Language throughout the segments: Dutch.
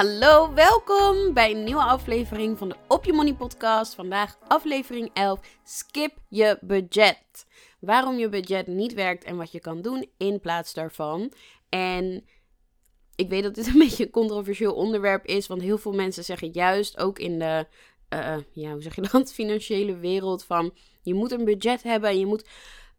Hallo, welkom bij een nieuwe aflevering van de Op Je Money podcast. Vandaag aflevering 11, skip je budget. Waarom je budget niet werkt en wat je kan doen in plaats daarvan. En ik weet dat dit een beetje een controversieel onderwerp is, want heel veel mensen zeggen juist ook in de, uh, ja, hoe zeg je dat, financiële wereld van je moet een budget hebben en je moet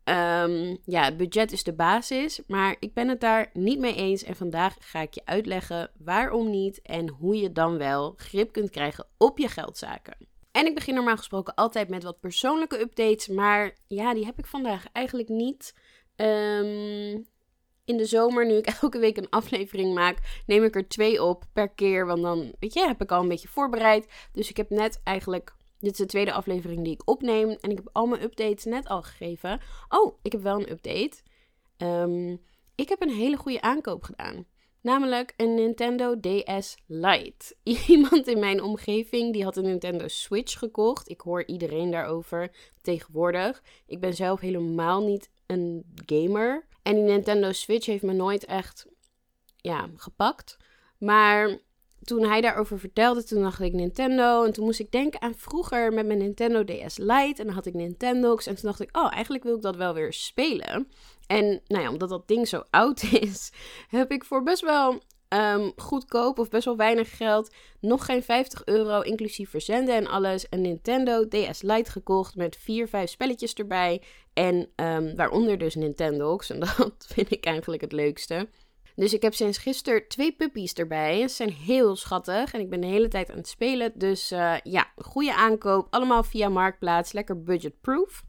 Um, ja, budget is de basis, maar ik ben het daar niet mee eens. En vandaag ga ik je uitleggen waarom niet en hoe je dan wel grip kunt krijgen op je geldzaken. En ik begin normaal gesproken altijd met wat persoonlijke updates, maar ja, die heb ik vandaag eigenlijk niet. Um, in de zomer, nu ik elke week een aflevering maak, neem ik er twee op per keer. Want dan, weet je, heb ik al een beetje voorbereid. Dus ik heb net eigenlijk dit is de tweede aflevering die ik opneem. En ik heb al mijn updates net al gegeven. Oh, ik heb wel een update. Um, ik heb een hele goede aankoop gedaan. Namelijk een Nintendo DS Lite. Iemand in mijn omgeving die had een Nintendo Switch gekocht. Ik hoor iedereen daarover tegenwoordig. Ik ben zelf helemaal niet een gamer. En die Nintendo Switch heeft me nooit echt ja, gepakt. Maar toen hij daarover vertelde, toen dacht ik Nintendo. En toen moest ik denken aan vroeger met mijn Nintendo DS Lite. En dan had ik Nintendo's. En toen dacht ik, oh, eigenlijk wil ik dat wel weer spelen. En nou ja, omdat dat ding zo oud is, heb ik voor best wel um, goedkoop of best wel weinig geld, nog geen 50 euro, inclusief verzenden en alles, een Nintendo DS Lite gekocht met 4, 5 spelletjes erbij. En um, waaronder dus Nintendo's. En dat vind ik eigenlijk het leukste. Dus ik heb sinds gisteren twee puppies erbij. Ze zijn heel schattig en ik ben de hele tijd aan het spelen. Dus uh, ja, goede aankoop. Allemaal via Marktplaats. Lekker budgetproof.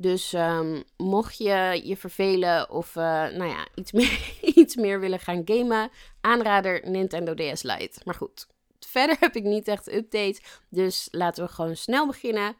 Dus um, mocht je je vervelen of uh, nou ja, iets meer, iets meer willen gaan gamen, aanrader Nintendo DS Lite. Maar goed, verder heb ik niet echt updates. Dus laten we gewoon snel beginnen.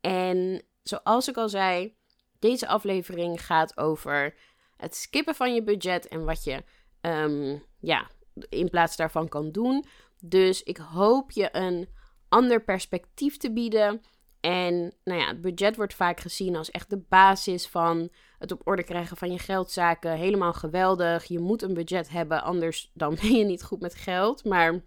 En zoals ik al zei, deze aflevering gaat over het skippen van je budget en wat je um, ja, in plaats daarvan kan doen. Dus ik hoop je een ander perspectief te bieden. En nou ja, het budget wordt vaak gezien als echt de basis van het op orde krijgen van je geldzaken. Helemaal geweldig. Je moet een budget hebben, anders dan ben je niet goed met geld. Maar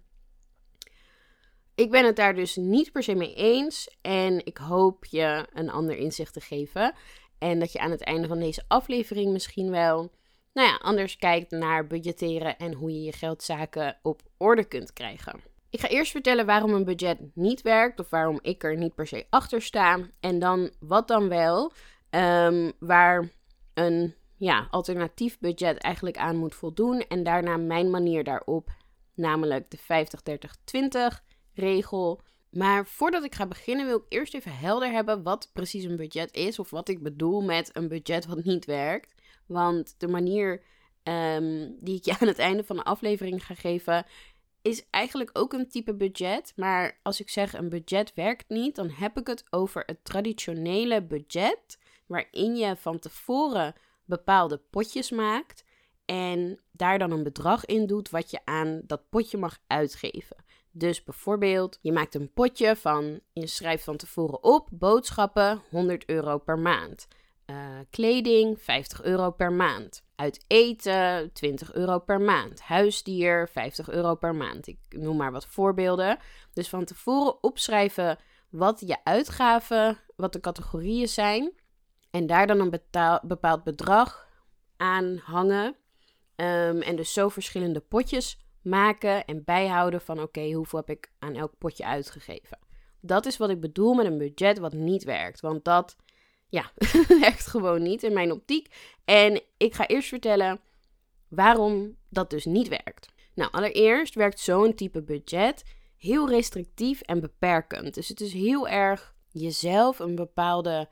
ik ben het daar dus niet per se mee eens. En ik hoop je een ander inzicht te geven. En dat je aan het einde van deze aflevering misschien wel nou ja, anders kijkt naar budgetteren en hoe je je geldzaken op orde kunt krijgen. Ik ga eerst vertellen waarom een budget niet werkt of waarom ik er niet per se achter sta. En dan wat dan wel, um, waar een ja, alternatief budget eigenlijk aan moet voldoen. En daarna mijn manier daarop, namelijk de 50-30-20 regel. Maar voordat ik ga beginnen wil ik eerst even helder hebben wat precies een budget is of wat ik bedoel met een budget wat niet werkt. Want de manier um, die ik je aan het einde van de aflevering ga geven, is eigenlijk ook een type budget. Maar als ik zeg een budget werkt niet, dan heb ik het over het traditionele budget. Waarin je van tevoren bepaalde potjes maakt. En daar dan een bedrag in doet wat je aan dat potje mag uitgeven. Dus bijvoorbeeld, je maakt een potje van, je schrijft van tevoren op, boodschappen 100 euro per maand. Uh, kleding 50 euro per maand. Uit eten 20 euro per maand. Huisdier 50 euro per maand. Ik noem maar wat voorbeelden. Dus van tevoren opschrijven wat je uitgaven, wat de categorieën zijn. En daar dan een bepaald bedrag aan hangen. Um, en dus zo verschillende potjes maken en bijhouden van oké, hoeveel heb ik aan elk potje uitgegeven. Dat is wat ik bedoel met een budget wat niet werkt. Want dat ja, werkt gewoon niet in mijn optiek. En ik ga eerst vertellen waarom dat dus niet werkt. Nou, allereerst werkt zo'n type budget heel restrictief en beperkend. Dus het is heel erg jezelf een bepaalde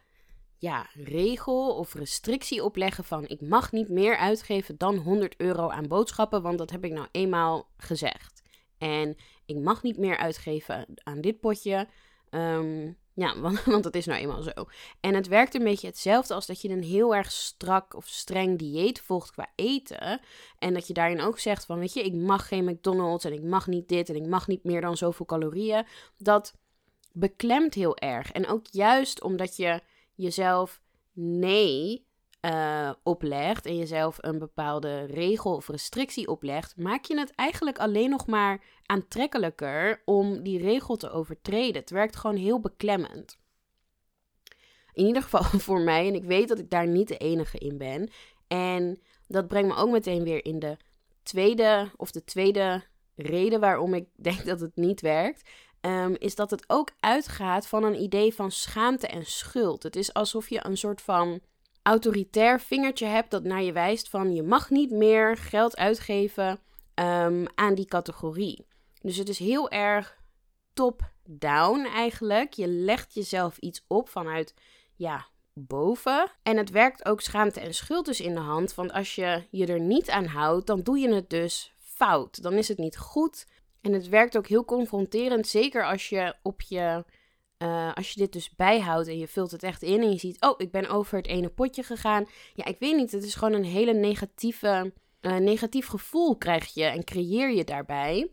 ja, regel of restrictie opleggen van ik mag niet meer uitgeven dan 100 euro aan boodschappen, want dat heb ik nou eenmaal gezegd. En ik mag niet meer uitgeven aan dit potje. Ehm, ja, want, want dat is nou eenmaal zo. En het werkt een beetje hetzelfde als dat je een heel erg strak of streng dieet volgt qua eten. En dat je daarin ook zegt van, weet je, ik mag geen McDonald's en ik mag niet dit en ik mag niet meer dan zoveel calorieën. Dat beklemt heel erg. En ook juist omdat je jezelf nee uh, oplegt en jezelf een bepaalde regel of restrictie oplegt, maak je het eigenlijk alleen nog maar aantrekkelijker om die regel te overtreden. Het werkt gewoon heel beklemmend. In ieder geval voor mij, en ik weet dat ik daar niet de enige in ben. En dat brengt me ook meteen weer in de tweede, of de tweede reden waarom ik denk dat het niet werkt. Ehm, is dat het ook uitgaat van een idee van schaamte en schuld. Het is alsof je een soort van autoritair vingertje hebt dat naar je wijst van je mag niet meer geld uitgeven um, aan die categorie. Dus het is heel erg top-down eigenlijk. Je legt jezelf iets op vanuit ja, boven. En het werkt ook schaamte en schuld dus in de hand. Want als je je er niet aan houdt, dan doe je het dus fout. Dan is het niet goed. En het werkt ook heel confronterend, zeker als je op je uh, als je dit dus bijhoudt en je vult het echt in en je ziet, oh, ik ben over het ene potje gegaan. Ja, ik weet niet, het is gewoon een hele negatieve, uh, negatief gevoel krijg je en creëer je daarbij.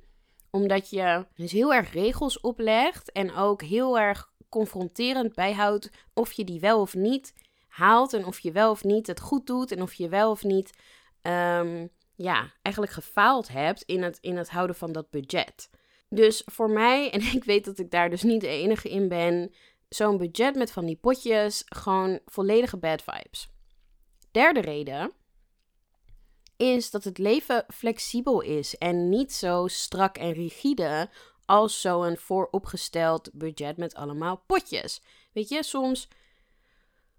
Omdat je dus heel erg regels oplegt en ook heel erg confronterend bijhoudt of je die wel of niet haalt en of je wel of niet het goed doet en of je wel of niet, um, ja, eigenlijk gefaald hebt in het, in het houden van dat budget. Dus voor mij, en ik weet dat ik daar dus niet de enige in ben, zo'n budget met van die potjes, gewoon volledige bad vibes. Derde reden is dat het leven flexibel is en niet zo strak en rigide als zo'n vooropgesteld budget met allemaal potjes. Weet je, soms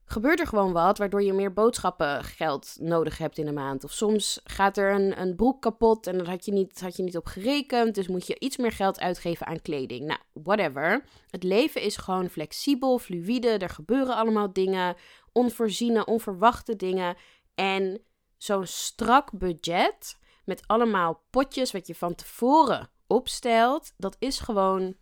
gebeurt er gewoon wat, waardoor je meer boodschappengeld nodig hebt in de maand. Of soms gaat er een, een broek kapot en daar had je, niet, had je niet op gerekend. Dus moet je iets meer geld uitgeven aan kleding. Nou, whatever. Het leven is gewoon flexibel, fluïde. Er gebeuren allemaal dingen, onvoorziene, onverwachte dingen. En zo'n strak budget met allemaal potjes wat je van tevoren opstelt, dat is gewoon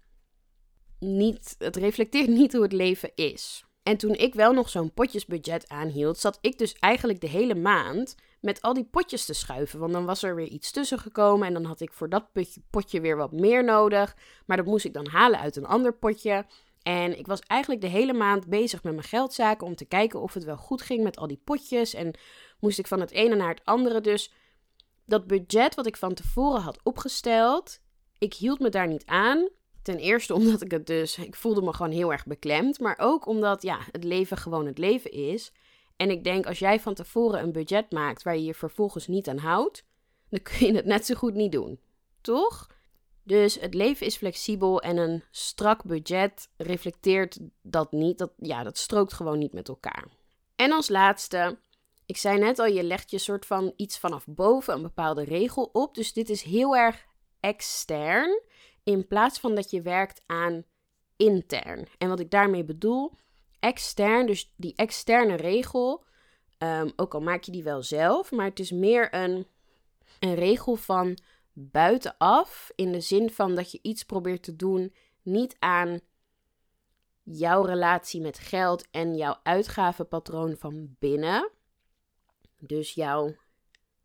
niet. Het reflecteert niet hoe het leven is. En toen ik wel nog zo'n potjesbudget aanhield, zat ik dus eigenlijk de hele maand met al die potjes te schuiven. Want dan was er weer iets tussen gekomen en dan had ik voor dat potje weer wat meer nodig. Maar dat moest ik dan halen uit een ander potje. En ik was eigenlijk de hele maand bezig met mijn geldzaken om te kijken of het wel goed ging met al die potjes. En moest ik van het ene naar het andere. Dus dat budget wat ik van tevoren had opgesteld, ik hield me daar niet aan. Ten eerste omdat ik het dus, ik voelde me gewoon heel erg beklemd. Maar ook omdat, ja, het leven gewoon het leven is. En ik denk, als jij van tevoren een budget maakt waar je je vervolgens niet aan houdt, dan kun je het net zo goed niet doen. Toch? Dus het leven is flexibel en een strak budget reflecteert dat niet. Dat, ja, dat strookt gewoon niet met elkaar. En als laatste, ik zei net al, je legt je soort van iets vanaf boven een bepaalde regel op. Dus dit is heel erg extern. In plaats van dat je werkt aan intern. En wat ik daarmee bedoel, extern, dus die externe regel, ehm, ook al maak je die wel zelf, maar het is meer een, een regel van buitenaf. In de zin van dat je iets probeert te doen, niet aan jouw relatie met geld en jouw uitgavenpatroon van binnen. Dus jouw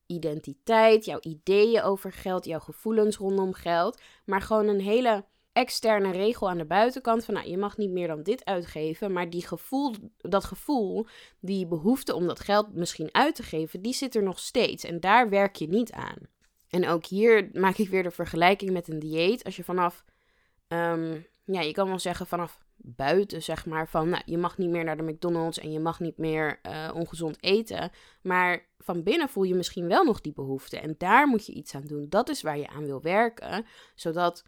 identiteit, jouw ideeën over geld, jouw gevoelens rondom geld, maar gewoon een hele externe regel aan de buitenkant van nou, je mag niet meer dan dit uitgeven, maar die gevoel, dat gevoel, die behoefte om dat geld misschien uit te geven, die zit er nog steeds en daar werk je niet aan. En ook hier maak ik weer de vergelijking met een dieet. Als je vanaf, um, ja, je kan wel zeggen vanaf buiten, zeg maar, van nou, je mag niet meer naar de McDonald's en je mag niet meer uh, ongezond eten. Maar van binnen voel je misschien wel nog die behoefte. En daar moet je iets aan doen. Dat is waar je aan wil werken, zodat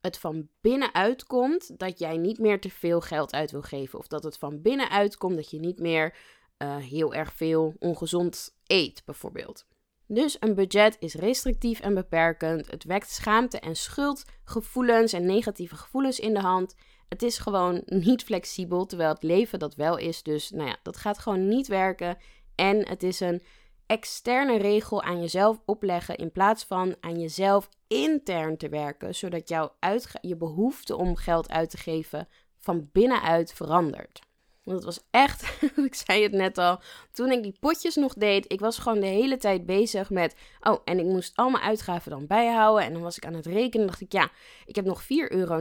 het van binnenuit komt dat jij niet meer te veel geld uit wil geven. Of dat het van binnenuit komt dat je niet meer uh, heel erg veel ongezond eet, bijvoorbeeld. Dus een budget is restrictief en beperkend. Het wekt schaamte en schuldgevoelens en negatieve gevoelens in de hand. Het is gewoon niet flexibel, terwijl het leven dat wel is. Dus nou ja, dat gaat gewoon niet werken. En het is een externe regel aan jezelf opleggen in plaats van aan jezelf intern te werken, zodat jouw je behoefte om geld uit te geven van binnenuit verandert. Want het was echt, ik zei het net al, toen ik die potjes nog deed, ik was gewoon de hele tijd bezig met, oh, en ik moest al mijn uitgaven dan bijhouden. En dan was ik aan het rekenen, dacht ik, ja, ik heb nog 4,69 euro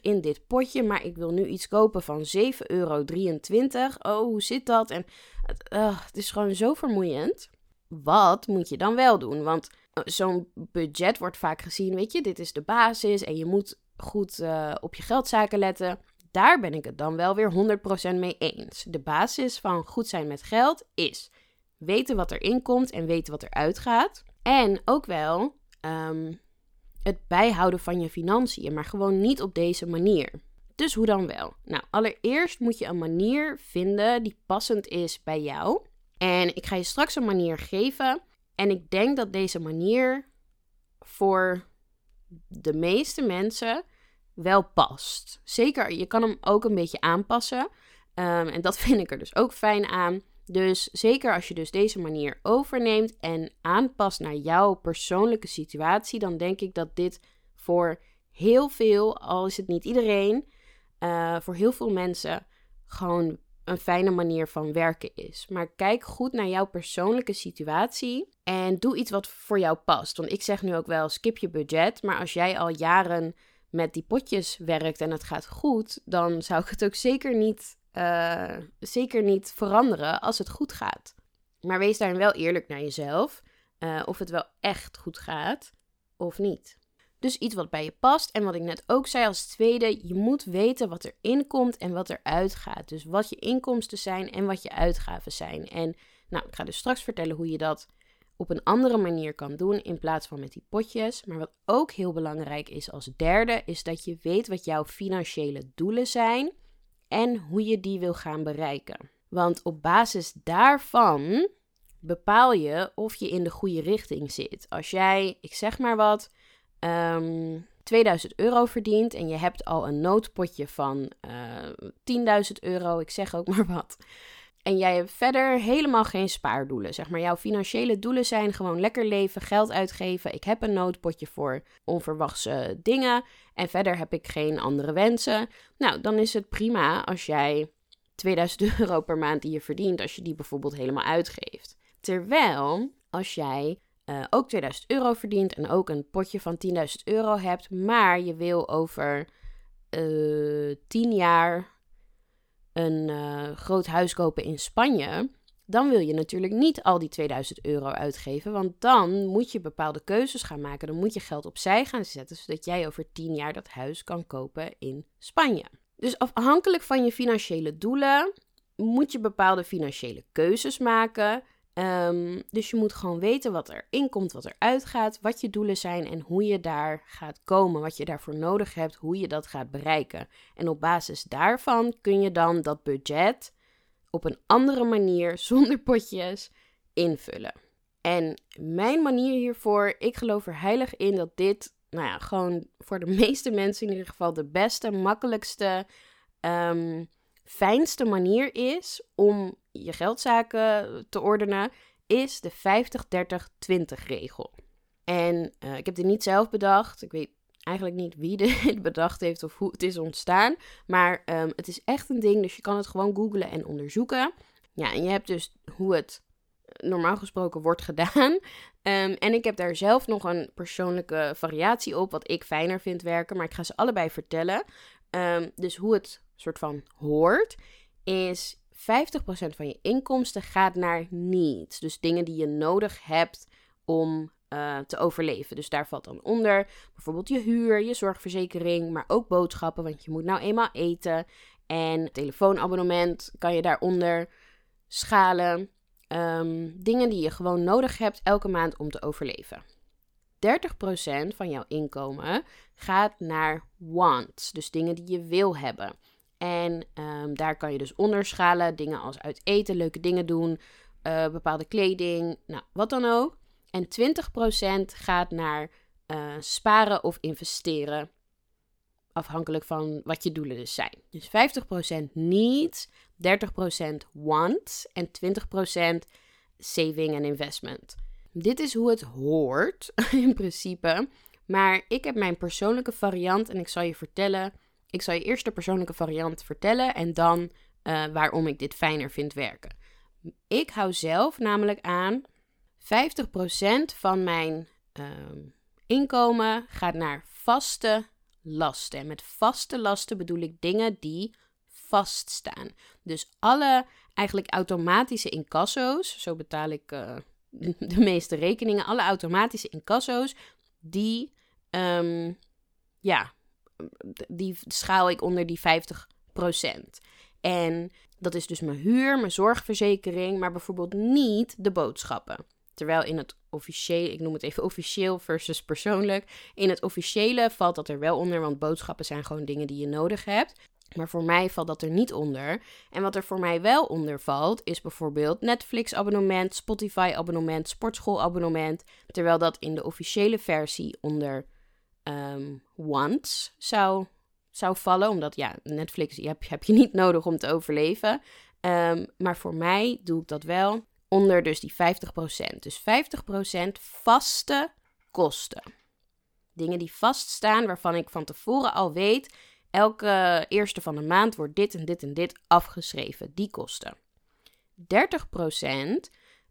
in dit potje, maar ik wil nu iets kopen van 7,23 euro. Oh, hoe zit dat? En uh, het is gewoon zo vermoeiend. Wat moet je dan wel doen? Want eh, zo'n budget wordt vaak gezien, weet je, dit is de basis en je moet goed uh, op je geldzaken letten daar ben ik het dan wel weer 100% mee eens. De basis van goed zijn met geld is weten wat er inkomt en weten wat er uitgaat. En ook wel ehm, het bijhouden van je financiën, maar gewoon niet op deze manier. Dus hoe dan wel? Nou, allereerst moet je een manier vinden die passend is bij jou. En ik ga je straks een manier geven. En ik denk dat deze manier voor de meeste mensen wel past. Zeker, je kan hem ook een beetje aanpassen. Ehm, en dat vind ik er dus ook fijn aan. Dus zeker als je dus deze manier overneemt en aanpast naar jouw persoonlijke situatie, dan denk ik dat dit voor heel veel, al is het niet iedereen, uh, voor heel veel mensen gewoon een fijne manier van werken is. Maar kijk goed naar jouw persoonlijke situatie en doe iets wat voor jou past. Want ik zeg nu ook wel skip je budget, maar als jij al jaren met die potjes werkt en het gaat goed, dan zou ik het ook zeker niet, uh, zeker niet veranderen als het goed gaat. Maar wees daarin wel eerlijk naar jezelf. Uh, of het wel echt goed gaat of niet. Dus iets wat bij je past. En wat ik net ook zei als tweede, je moet weten wat er inkomt en wat er uitgaat. Dus wat je inkomsten zijn en wat je uitgaven zijn. En nou, ik ga dus straks vertellen hoe je dat op een andere manier kan doen in plaats van met die potjes. Maar wat ook heel belangrijk is als derde, is dat je weet wat jouw financiële doelen zijn en hoe je die wil gaan bereiken. Want op basis daarvan bepaal je of je in de goede richting zit. Als jij, ik zeg maar wat, um, ehm, 2000 euro verdient en je hebt al een noodpotje van uh, eh, 10.000 euro, ik zeg ook maar wat. En jij hebt verder helemaal geen spaardoelen. Zeg maar, jouw financiële doelen zijn gewoon lekker leven, geld uitgeven. Ik heb een noodpotje voor onverwachte dingen. En verder heb ik geen andere wensen. Nou, dan is het prima als jij 2000 euro per maand die je verdient, als je die bijvoorbeeld helemaal uitgeeft. Terwijl als jij uh, ook 2000 euro verdient en ook een potje van 10.000 euro hebt, maar je wil over uh, eh, 10 jaar een uh, groot huis kopen in Spanje, dan wil je natuurlijk niet al die 2000 euro uitgeven, want dan moet je bepaalde keuzes gaan maken. Dan moet je geld opzij gaan zetten, zodat jij over 10 jaar dat huis kan kopen in Spanje. Dus afhankelijk van je financiële doelen moet je bepaalde financiële keuzes maken. Um, dus je moet gewoon weten wat er inkomt, wat er uitgaat, wat je doelen zijn en hoe je daar gaat komen, wat je daarvoor nodig hebt, hoe je dat gaat bereiken. En op basis daarvan kun je dan dat budget op een andere manier, zonder potjes, invullen. En mijn manier hiervoor, ik geloof er heilig in dat dit, nou ja, gewoon voor de meeste mensen in ieder geval de beste, makkelijkste, um, fijnste manier is om je geldzaken te ordenen, is de 50-30-20 regel. En uh, ik heb dit niet zelf bedacht. Ik weet eigenlijk niet wie dit bedacht heeft of hoe het is ontstaan. Maar um, het is echt een ding, dus je kan het gewoon googlen en onderzoeken. Ja, en je hebt dus hoe het normaal gesproken wordt gedaan. Um, en ik heb daar zelf nog een persoonlijke variatie op, wat ik fijner vind werken. Maar ik ga ze allebei vertellen. Um, dus hoe het soort van hoort, is 50% van je inkomsten gaat naar needs. Dus dingen die je nodig hebt om uh, te overleven. Dus daar valt dan onder bijvoorbeeld je huur, je zorgverzekering, maar ook boodschappen, want je moet nou eenmaal eten. En telefoonabonnement kan je daaronder schalen. Um, dingen die je gewoon nodig hebt elke maand om te overleven. 30% van jouw inkomen gaat naar wants, dus dingen die je wil hebben. En ehm, daar kan je dus onderschalen, dingen als uit eten, leuke dingen doen, uh, bepaalde kleding, nou, wat dan ook. En 20% gaat naar uh, sparen of investeren. Afhankelijk van wat je doelen dus zijn. Dus 50% niet, 30% want en 20% saving en investment. Dit is hoe het hoort in principe. Maar ik heb mijn persoonlijke variant en ik zal je vertellen. Ik zal je eerst de persoonlijke variant vertellen en dan uh, waarom ik dit fijner vind werken. Ik hou zelf namelijk aan 50% van mijn uh, inkomen gaat naar vaste lasten. En met vaste lasten bedoel ik dingen die vaststaan. Dus alle eigenlijk automatische incasso's, zo betaal ik uh, de meeste rekeningen, alle automatische incasso's, die, um, ja, die schaal ik onder die 50%. En dat is dus mijn huur, mijn zorgverzekering, maar bijvoorbeeld niet de boodschappen. Terwijl in het officiële, ik noem het even officieel versus persoonlijk. In het officiële valt dat er wel onder, want boodschappen zijn gewoon dingen die je nodig hebt. Maar voor mij valt dat er niet onder. En wat er voor mij wel onder valt, is bijvoorbeeld Netflix-abonnement, Spotify-abonnement, sportschool-abonnement. Terwijl dat in de officiële versie onder um, wants zou, zou vallen. Omdat ja, Netflix heb, heb je niet nodig om te overleven. Um, maar voor mij doe ik dat wel onder dus die 50%. Dus 50% vaste kosten. Dingen die vaststaan, waarvan ik van tevoren al weet, elke eerste van de maand wordt dit en dit en dit afgeschreven, die kosten. 30%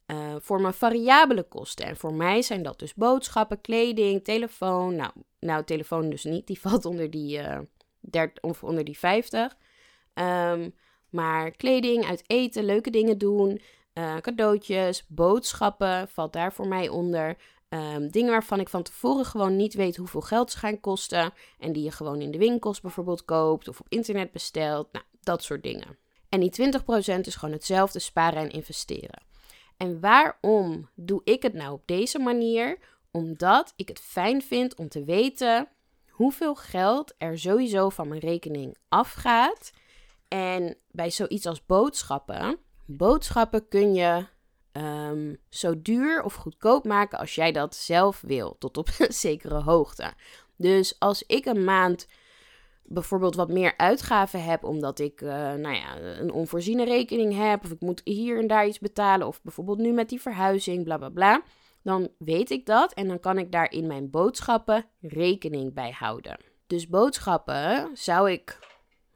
eh, voor mijn variabele kosten. En voor mij zijn dat dus boodschappen, kleding, telefoon. Nou, nou telefoon dus niet, die valt onder die, uh, of onder die 50. Um, maar kleding, uit eten, leuke dingen doen, uh, cadeautjes, boodschappen valt daar voor mij onder. Um, dingen waarvan ik van tevoren gewoon niet weet hoeveel geld ze gaan kosten. En die je gewoon in de winkels bijvoorbeeld koopt of op internet bestelt. Nou, dat soort dingen. En die 20% is gewoon hetzelfde sparen en investeren. En waarom doe ik het nou op deze manier? Omdat ik het fijn vind om te weten hoeveel geld er sowieso van mijn rekening afgaat. En bij zoiets als boodschappen Boodschappen kun je um, zo duur of goedkoop maken als jij dat zelf wil, tot op een zekere hoogte. Dus als ik een maand bijvoorbeeld wat meer uitgaven heb, omdat ik uh, nou ja, een onvoorziene rekening heb, of ik moet hier en daar iets betalen, of bijvoorbeeld nu met die verhuizing, bla bla bla, dan weet ik dat en dan kan ik daar in mijn boodschappen rekening bij houden. Dus boodschappen zou ik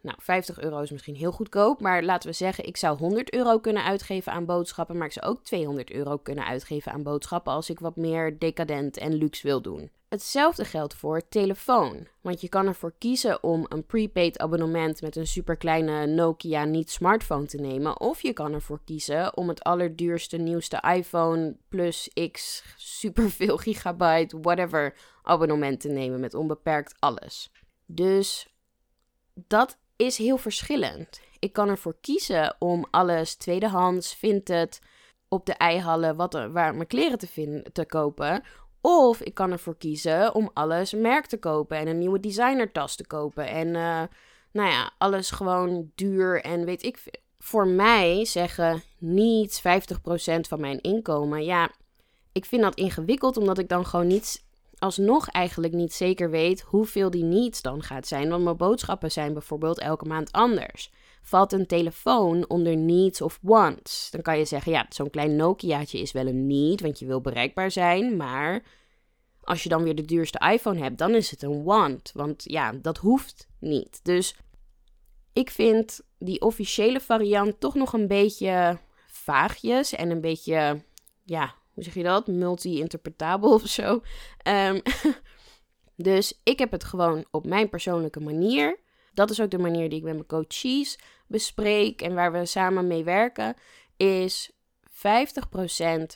nou, 50 euro is misschien heel goedkoop, maar laten we zeggen, ik zou 100 euro kunnen uitgeven aan boodschappen, maar ik zou ook 200 euro kunnen uitgeven aan boodschappen als ik wat meer decadent en luxe wil doen. Hetzelfde geldt voor telefoon, want je kan ervoor kiezen om een prepaid abonnement met een superkleine Nokia niet smartphone te nemen, of je kan ervoor kiezen om het allerduurste nieuwste iPhone plus X superveel gigabyte whatever abonnement te nemen met onbeperkt alles. Dus dat is heel verschillend. Ik kan ervoor kiezen om alles tweedehands, vintage, op de eihallen, wat er, waar mijn kleren te, vinden, te kopen. Of ik kan ervoor kiezen om alles merk te kopen en een nieuwe designertas te kopen. En uh, nou ja, alles gewoon duur en weet ik veel. Voor mij zeggen niet 50% van mijn inkomen. Ja, ik vind dat ingewikkeld omdat ik dan gewoon niet alsnog eigenlijk niet zeker weet hoeveel die needs dan gaat zijn. Want mijn boodschappen zijn bijvoorbeeld elke maand anders. Valt een telefoon onder needs of wants? Dan kan je zeggen, ja, zo'n klein Nokiaatje is wel een need, want je wil bereikbaar zijn. Maar als je dan weer de duurste iPhone hebt, dan is het een want. Want ja, dat hoeft niet. Dus ik vind die officiële variant toch nog een beetje vaagjes en een beetje, ja, hoe zeg je dat? Multi-interpretabel of zo. Ehm, dus ik heb het gewoon op mijn persoonlijke manier. Dat is ook de manier die ik met mijn coaches bespreek en waar we samen mee werken. Is 50%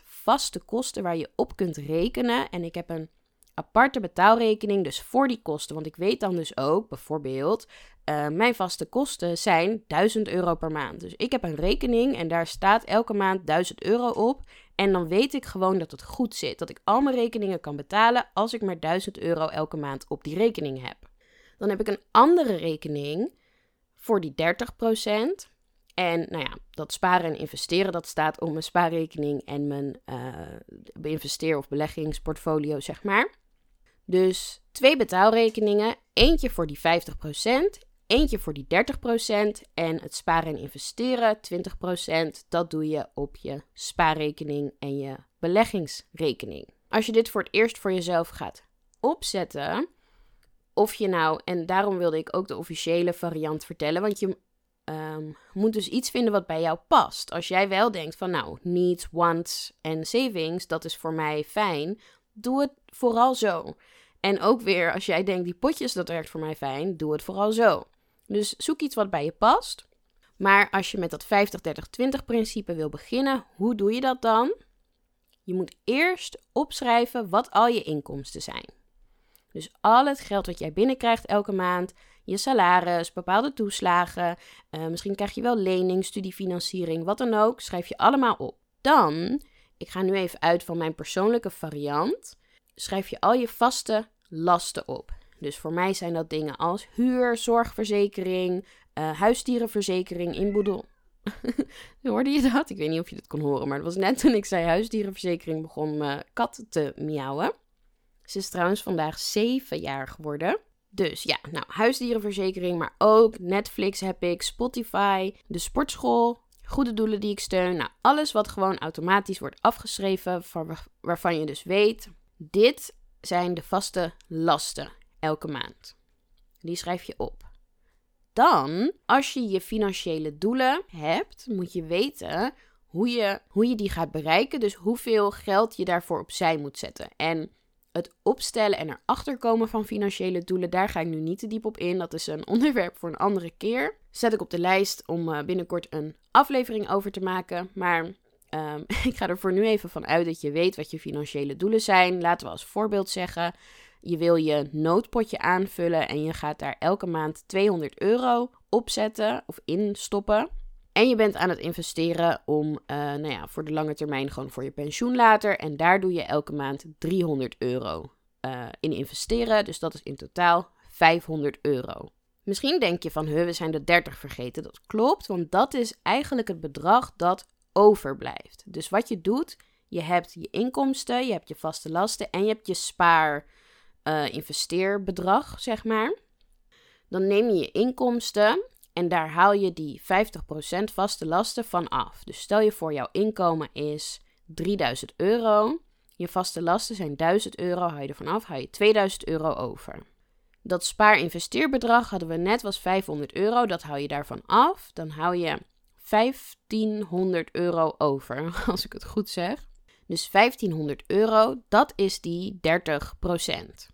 vaste kosten waar je op kunt rekenen. En ik heb een aparte betaalrekening, dus voor die kosten. Want ik weet dan dus ook, bijvoorbeeld, uh, mijn vaste kosten zijn 1000 euro per maand. Dus ik heb een rekening en daar staat elke maand 1000 euro op. En dan weet ik gewoon dat het goed zit. Dat ik al mijn rekeningen kan betalen als ik maar 1000 euro elke maand op die rekening heb. Dan heb ik een andere rekening voor die 30%. En nou ja, dat sparen en investeren, dat staat op mijn spaarrekening en mijn uh, investeer- of beleggingsportfolio, zeg maar. Dus twee betaalrekeningen, eentje voor die 50%, eentje voor die 30% en het sparen en investeren 20%, dat doe je op je spaarrekening en je beleggingsrekening. Als je dit voor het eerst voor jezelf gaat opzetten, of je nou, en daarom wilde ik ook de officiële variant vertellen, want je um, moet dus iets vinden wat bij jou past. Als jij wel denkt van nou, needs, wants en savings, dat is voor mij fijn, doe het vooral zo. En ook weer, als jij denkt die potjes, dat werkt voor mij fijn, doe het vooral zo. Dus zoek iets wat bij je past. Maar als je met dat 50-30-20 principe wil beginnen, hoe doe je dat dan? Je moet eerst opschrijven wat al je inkomsten zijn. Dus al het geld wat jij binnenkrijgt elke maand, je salaris, bepaalde toeslagen, uh, misschien krijg je wel lening, studiefinanciering, wat dan ook, schrijf je allemaal op. Dan, ik ga nu even uit van mijn persoonlijke variant, schrijf je al je vaste lasten op. Dus voor mij zijn dat dingen als huur, zorgverzekering, uh, huisdierenverzekering, inboedel. Hoorde je dat? Ik weet niet of je dat kon horen, maar het was net toen ik zei huisdierenverzekering begon mijn kat te miauwen. Ze is trouwens vandaag zeven jaar geworden. Dus ja, nou, huisdierenverzekering, maar ook Netflix heb ik, Spotify, de sportschool, goede doelen die ik steun. Nou, alles wat gewoon automatisch wordt afgeschreven, waarvan je dus weet, dit zijn de vaste lasten elke maand. Die schrijf je op. Dan, als je je financiële doelen hebt, moet je weten hoe je, hoe je die gaat bereiken. Dus hoeveel geld je daarvoor opzij moet zetten. En het opstellen en erachter komen van financiële doelen, daar ga ik nu niet te diep op in. Dat is een onderwerp voor een andere keer. Zet ik op de lijst om eh, binnenkort een aflevering over te maken. Maar um, ik ga er voor nu even van uit dat je weet wat je financiële doelen zijn. Laten we als voorbeeld zeggen: je wil je noodpotje aanvullen en je gaat daar elke maand 200 euro opzetten of instoppen. En je bent aan het investeren om, uh, nou ja, voor de lange termijn gewoon voor je pensioen later. En daar doe je elke maand 300 euro uh, in investeren. Dus dat is in totaal 500 euro. Misschien denk je van, we zijn de 30 vergeten. Dat klopt, want dat is eigenlijk het bedrag dat overblijft. Dus wat je doet, je hebt je inkomsten, je hebt je vaste lasten en je hebt je spaar, uh, investeerbedrag, zeg maar. Dan neem je je inkomsten en daar haal je die 50% vaste lasten van af. Dus stel je voor, jouw inkomen is 3000 euro. Je vaste lasten zijn 1000 euro, haal je ervan af, haal je 2000 euro over. Dat spaar-investeerbedrag hadden we net was 500 euro, dat haal je daarvan af. Dan haal je 1500 euro over, als ik het goed zeg. Dus 1500 euro, dat is die 30%.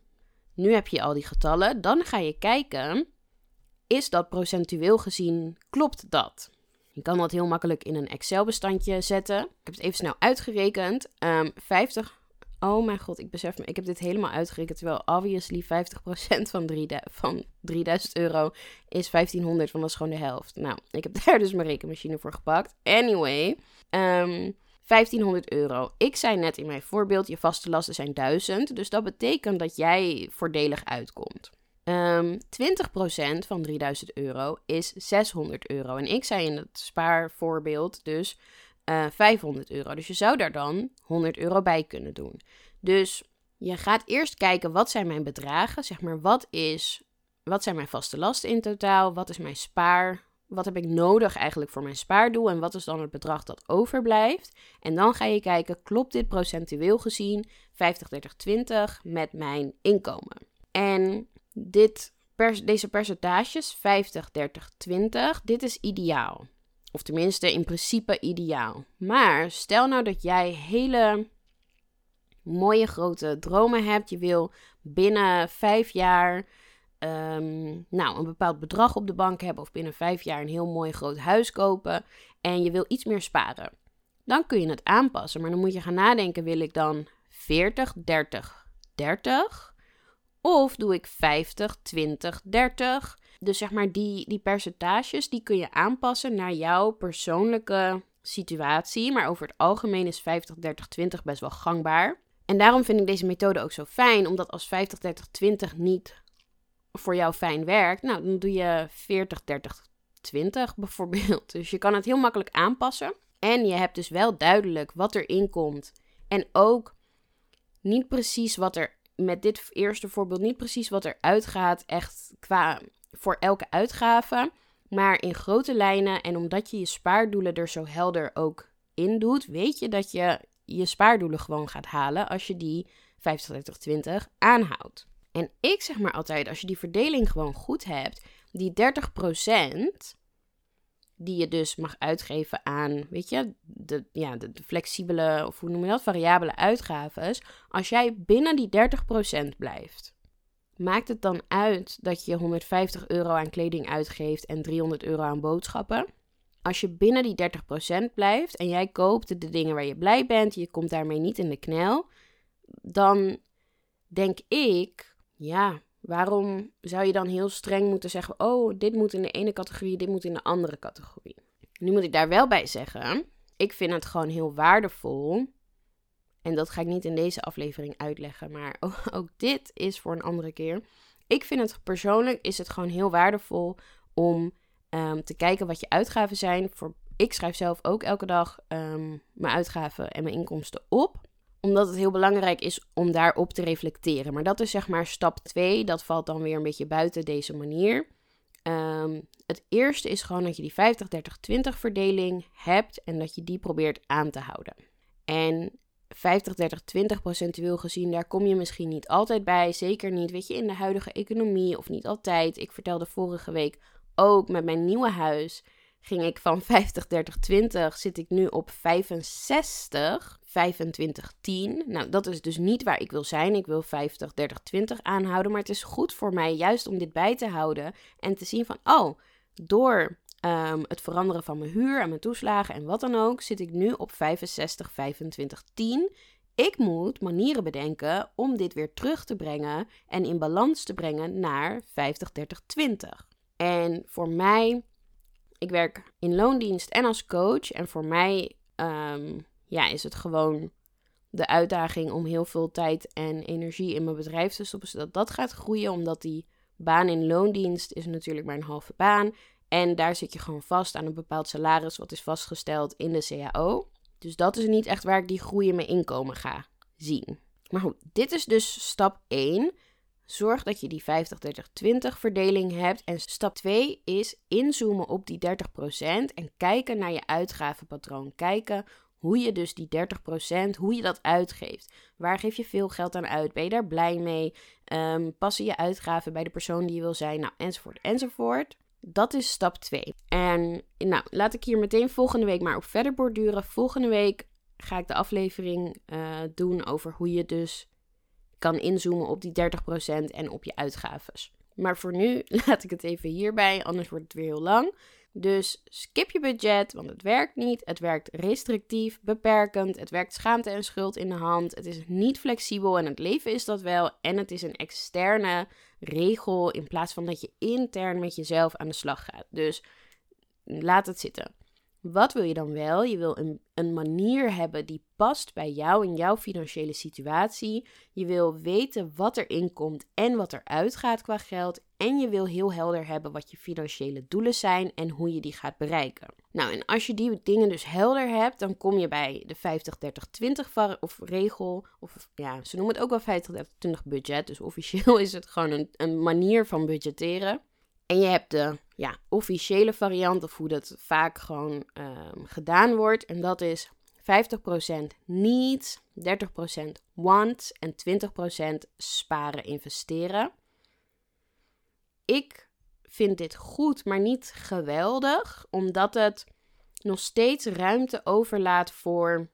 Nu heb je al die getallen, dan ga je kijken is dat procentueel gezien, klopt dat? Je kan dat heel makkelijk in een Excel-bestandje zetten. Ik heb het even snel uitgerekend. Um, ehm, 50. Oh mijn god, ik besef me, ik heb dit helemaal uitgerekend. Terwijl obviously 50% van, 3, van 3000 euro is 1500, want dat is gewoon de helft. Nou, ik heb daar dus mijn rekenmachine voor gepakt. Anyway, um, 1500 euro. Ik zei net in mijn voorbeeld, je vaste lasten zijn 1000. Dus dat betekent dat jij voordelig uitkomt. Um, ehm, 20% van 3000 euro is 600 euro. En ik zei in het spaarvoorbeeld dus uh, eh, 500 euro. Dus je zou daar dan 100 euro bij kunnen doen. Dus je gaat eerst kijken wat zijn mijn bedragen. Zeg maar wat, is, wat zijn mijn vaste lasten in totaal? Wat is mijn spaar? Wat heb ik nodig eigenlijk voor mijn spaardoel? En wat is dan het bedrag dat overblijft? En dan ga je kijken, klopt dit procentueel gezien 50, 30, 20 met mijn inkomen? En dit deze percentages, 50, 30, 20, dit is ideaal. Of tenminste, in principe ideaal. Maar stel nou dat jij hele mooie grote dromen hebt. Je wil binnen vijf jaar um, nou, een bepaald bedrag op de bank hebben. Of binnen vijf jaar een heel mooi groot huis kopen. En je wil iets meer sparen. Dan kun je het aanpassen. Maar dan moet je gaan nadenken: wil ik dan 40, 30, 30? Of doe ik 50, 20, 30. Dus zeg maar die, die percentages, die kun je aanpassen naar jouw persoonlijke situatie, maar over het algemeen is 50, 30, 20 best wel gangbaar. En daarom vind ik deze methode ook zo fijn, omdat als 50, 30, 20 niet voor jou fijn werkt, nou, dan doe je 40, 30, 20 bijvoorbeeld. Dus je kan het heel makkelijk aanpassen. En je hebt dus wel duidelijk wat erin komt. En ook niet precies wat er met dit eerste voorbeeld niet precies wat er uitgaat, echt qua voor elke uitgave. Maar in grote lijnen en omdat je je spaardoelen er zo helder ook in doet, weet je dat je je spaardoelen gewoon gaat halen als je die 50, 30, 20 aanhoudt. En ik zeg maar altijd, als je die verdeling gewoon goed hebt, die 30%, die je dus mag uitgeven aan, weet je, de, ja, de, flexibele, of hoe noem je dat, variabele uitgaves. Als jij binnen die 30% blijft, maakt het dan uit dat je 150 euro aan kleding uitgeeft en 300 euro aan boodschappen? Als je binnen die 30% blijft en jij koopt de dingen waar je blij bent, je komt daarmee niet in de knel, dan denk ik, ja, Waarom zou je dan heel streng moeten zeggen: oh, dit moet in de ene categorie, dit moet in de andere categorie? Nu moet ik daar wel bij zeggen: ik vind het gewoon heel waardevol. En dat ga ik niet in deze aflevering uitleggen, maar ook, dit is voor een andere keer. Ik vind het persoonlijk is het gewoon heel waardevol om ehm, te kijken wat je uitgaven zijn. Ik schrijf zelf ook elke dag ehm, mijn uitgaven en mijn inkomsten op omdat het heel belangrijk is om daarop te reflecteren. Maar dat is zeg maar stap 2. Dat valt dan weer een beetje buiten deze manier. Um, het eerste is gewoon dat je die 50-30-20 verdeling hebt en dat je die probeert aan te houden. En 50, 30, 20 procentueel gezien, daar kom je misschien niet altijd bij. Zeker niet, weet je, in de huidige economie of niet altijd. Ik vertelde vorige week ook met mijn nieuwe huis ging ik van 50, 30, 20, zit ik nu op 65, 25, 10. Nou, dat is dus niet waar ik wil zijn. Ik wil 50, 30, 20 aanhouden. Maar het is goed voor mij juist om dit bij te houden en te zien van, oh, door um, het veranderen van mijn huur en mijn toeslagen en wat dan ook, zit ik nu op 65, 25, 10. Ik moet manieren bedenken om dit weer terug te brengen en in balans te brengen naar 50, 30, 20. En voor mij ik werk in loondienst en als coach. En voor mij um, ja, is het gewoon de uitdaging om heel veel tijd en energie in mijn bedrijf te stoppen. Zodat dat gaat groeien. Omdat die baan in loondienst is natuurlijk mijn halve baan. En daar zit je gewoon vast aan een bepaald salaris wat is vastgesteld in de CAO. Dus dat is niet echt waar ik die groei in mijn inkomen ga zien. Maar goed, dit is dus stap 1. Zorg dat je die 50-30-20 verdeling hebt. En stap 2 is inzoomen op die 30% en kijken naar je uitgavenpatroon. Kijken hoe je dus die 30%, hoe je dat uitgeeft. Waar geef je veel geld aan uit? Ben je daar blij mee? Um, passen je uitgaven bij de persoon die je wil zijn? Nou, enzovoort, enzovoort. Dat is stap 2. En nou, laat ik hier meteen volgende week maar op verder borduren. Volgende week ga ik de aflevering uh, doen over hoe je dus kan inzoomen op die 30% en op je uitgaves. Maar voor nu laat ik het even hierbij, anders wordt het weer heel lang. Dus skip je budget, want het werkt niet. Het werkt restrictief, beperkend. Het werkt schaamte en schuld in de hand. Het is niet flexibel en het leven is dat wel. En het is een externe regel in plaats van dat je intern met jezelf aan de slag gaat. Dus laat het zitten. Wat wil je dan wel? Je wil een, een manier hebben die past bij jou in jouw financiële situatie. Je wil weten wat erin komt en wat er uitgaat qua geld. En je wil heel helder hebben wat je financiële doelen zijn en hoe je die gaat bereiken. Nou, en als je die dingen dus helder hebt, dan kom je bij de 50-30-20 of regel. Of ja, ze noemen het ook wel 50-30-20 budget. Dus officieel is het gewoon een, een manier van budgetteren. En je hebt de ja, officiële variant, of hoe dat vaak gewoon um, gedaan wordt. En dat is 50% needs, 30% wants en 20% sparen, investeren. Ik vind dit goed, maar niet geweldig, omdat het nog steeds ruimte overlaat voor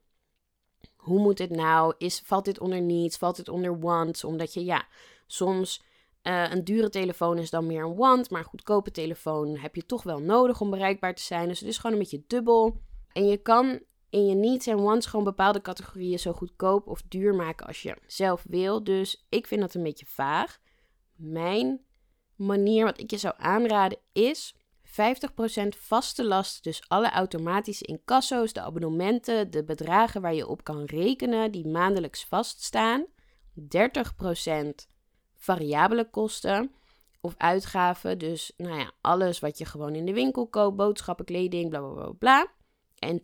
hoe moet het nou? Is, valt dit onder needs? Valt dit onder wants? Omdat je ja, soms uh, een dure telefoon is dan meer een want, maar een goedkope telefoon heb je toch wel nodig om bereikbaar te zijn. Dus het is gewoon een beetje dubbel. En je kan in je needs en wants gewoon bepaalde categorieën zo goedkoop of duur maken als je zelf wil. Dus ik vind dat een beetje vaag. Mijn manier, wat ik je zou aanraden, is 50% 50% vaste lasten, dus alle automatische incasso's, de abonnementen, de bedragen waar je op kan rekenen, die maandelijks vaststaan. 30% variabele kosten of uitgaven, dus nou ja, alles wat je gewoon in de winkel koopt, boodschappen, kleding, bla bla bla bla. En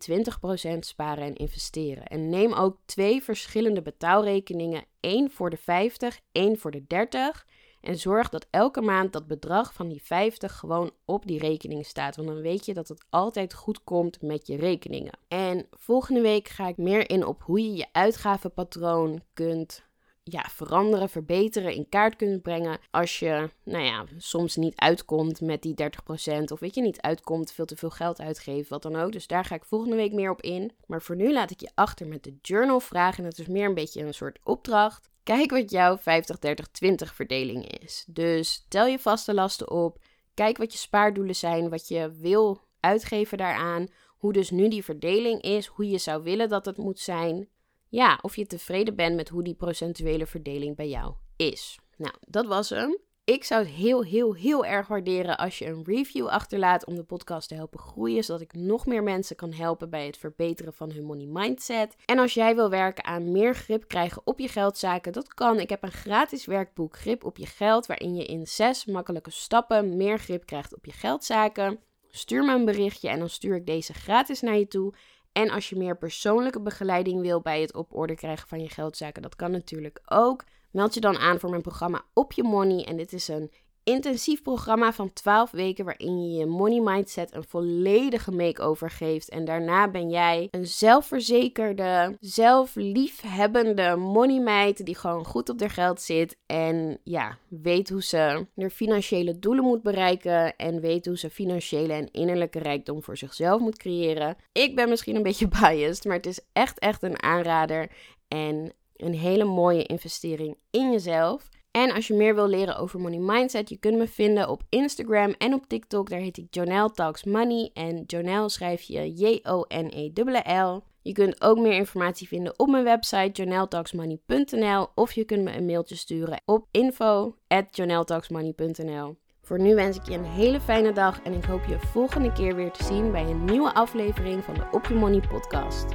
20% sparen en investeren. En neem ook twee verschillende betaalrekeningen, één voor de 50, één voor de 30. En zorg dat elke maand dat bedrag van die 50 gewoon op die rekening staat. Want dan weet je dat het altijd goed komt met je rekeningen. En volgende week ga ik meer in op hoe je je uitgavenpatroon kunt ja, veranderen, verbeteren, in kaart kunt brengen. Als je, nou ja, soms niet uitkomt met die 30%. Of weet je, niet uitkomt, veel te veel geld uitgeven, wat dan ook. Dus daar ga ik volgende week meer op in. Maar voor nu laat ik je achter met de journal vragen. En dat is meer een beetje een soort opdracht. Kijk wat jouw 50-30-20 verdeling is. Dus tel je vaste lasten op. Kijk wat je spaardoelen zijn, wat je wil uitgeven daaraan. Hoe dus nu die verdeling is, hoe je zou willen dat het moet zijn. Ja, of je tevreden bent met hoe die procentuele verdeling bij jou is. Nou, dat was hem. Ik zou het heel, heel, heel erg waarderen als je een review achterlaat om de podcast te helpen groeien, zodat ik nog meer mensen kan helpen bij het verbeteren van hun money mindset. En als jij wil werken aan meer grip krijgen op je geldzaken, dat kan. Ik heb een gratis werkboek Grip op je geld, waarin je in zes makkelijke stappen meer grip krijgt op je geldzaken. Stuur me een berichtje en dan stuur ik deze gratis naar je toe. En als je meer persoonlijke begeleiding wil bij het op orde krijgen van je geldzaken, dat kan natuurlijk ook. Meld je dan aan voor mijn programma Op Je Money. En dit is een intensief programma van 12 weken waarin je je money mindset een volledige makeover geeft. En daarna ben jij een zelfverzekerde, zelfliefhebbende money meid die gewoon goed op haar geld zit en ja, weet hoe ze haar financiële doelen moet bereiken en weet hoe ze financiële en innerlijke rijkdom voor zichzelf moet creëren. Ik ben misschien een beetje biased, maar het is echt echt een aanrader en een hele mooie investering in jezelf. En als je meer wil leren over money mindset, je kunt me vinden op Instagram en op TikTok. Daar heet ik Jonelle Talks Money. En Jonelle schrijf je J-O-N-E-L-L. Je kunt ook meer informatie vinden op mijn website joneltalksmoney.nl of je kunt me een mailtje sturen op info Voor nu wens ik je een hele fijne dag en ik hoop je volgende keer weer te zien bij een nieuwe aflevering van de Op Je Money podcast.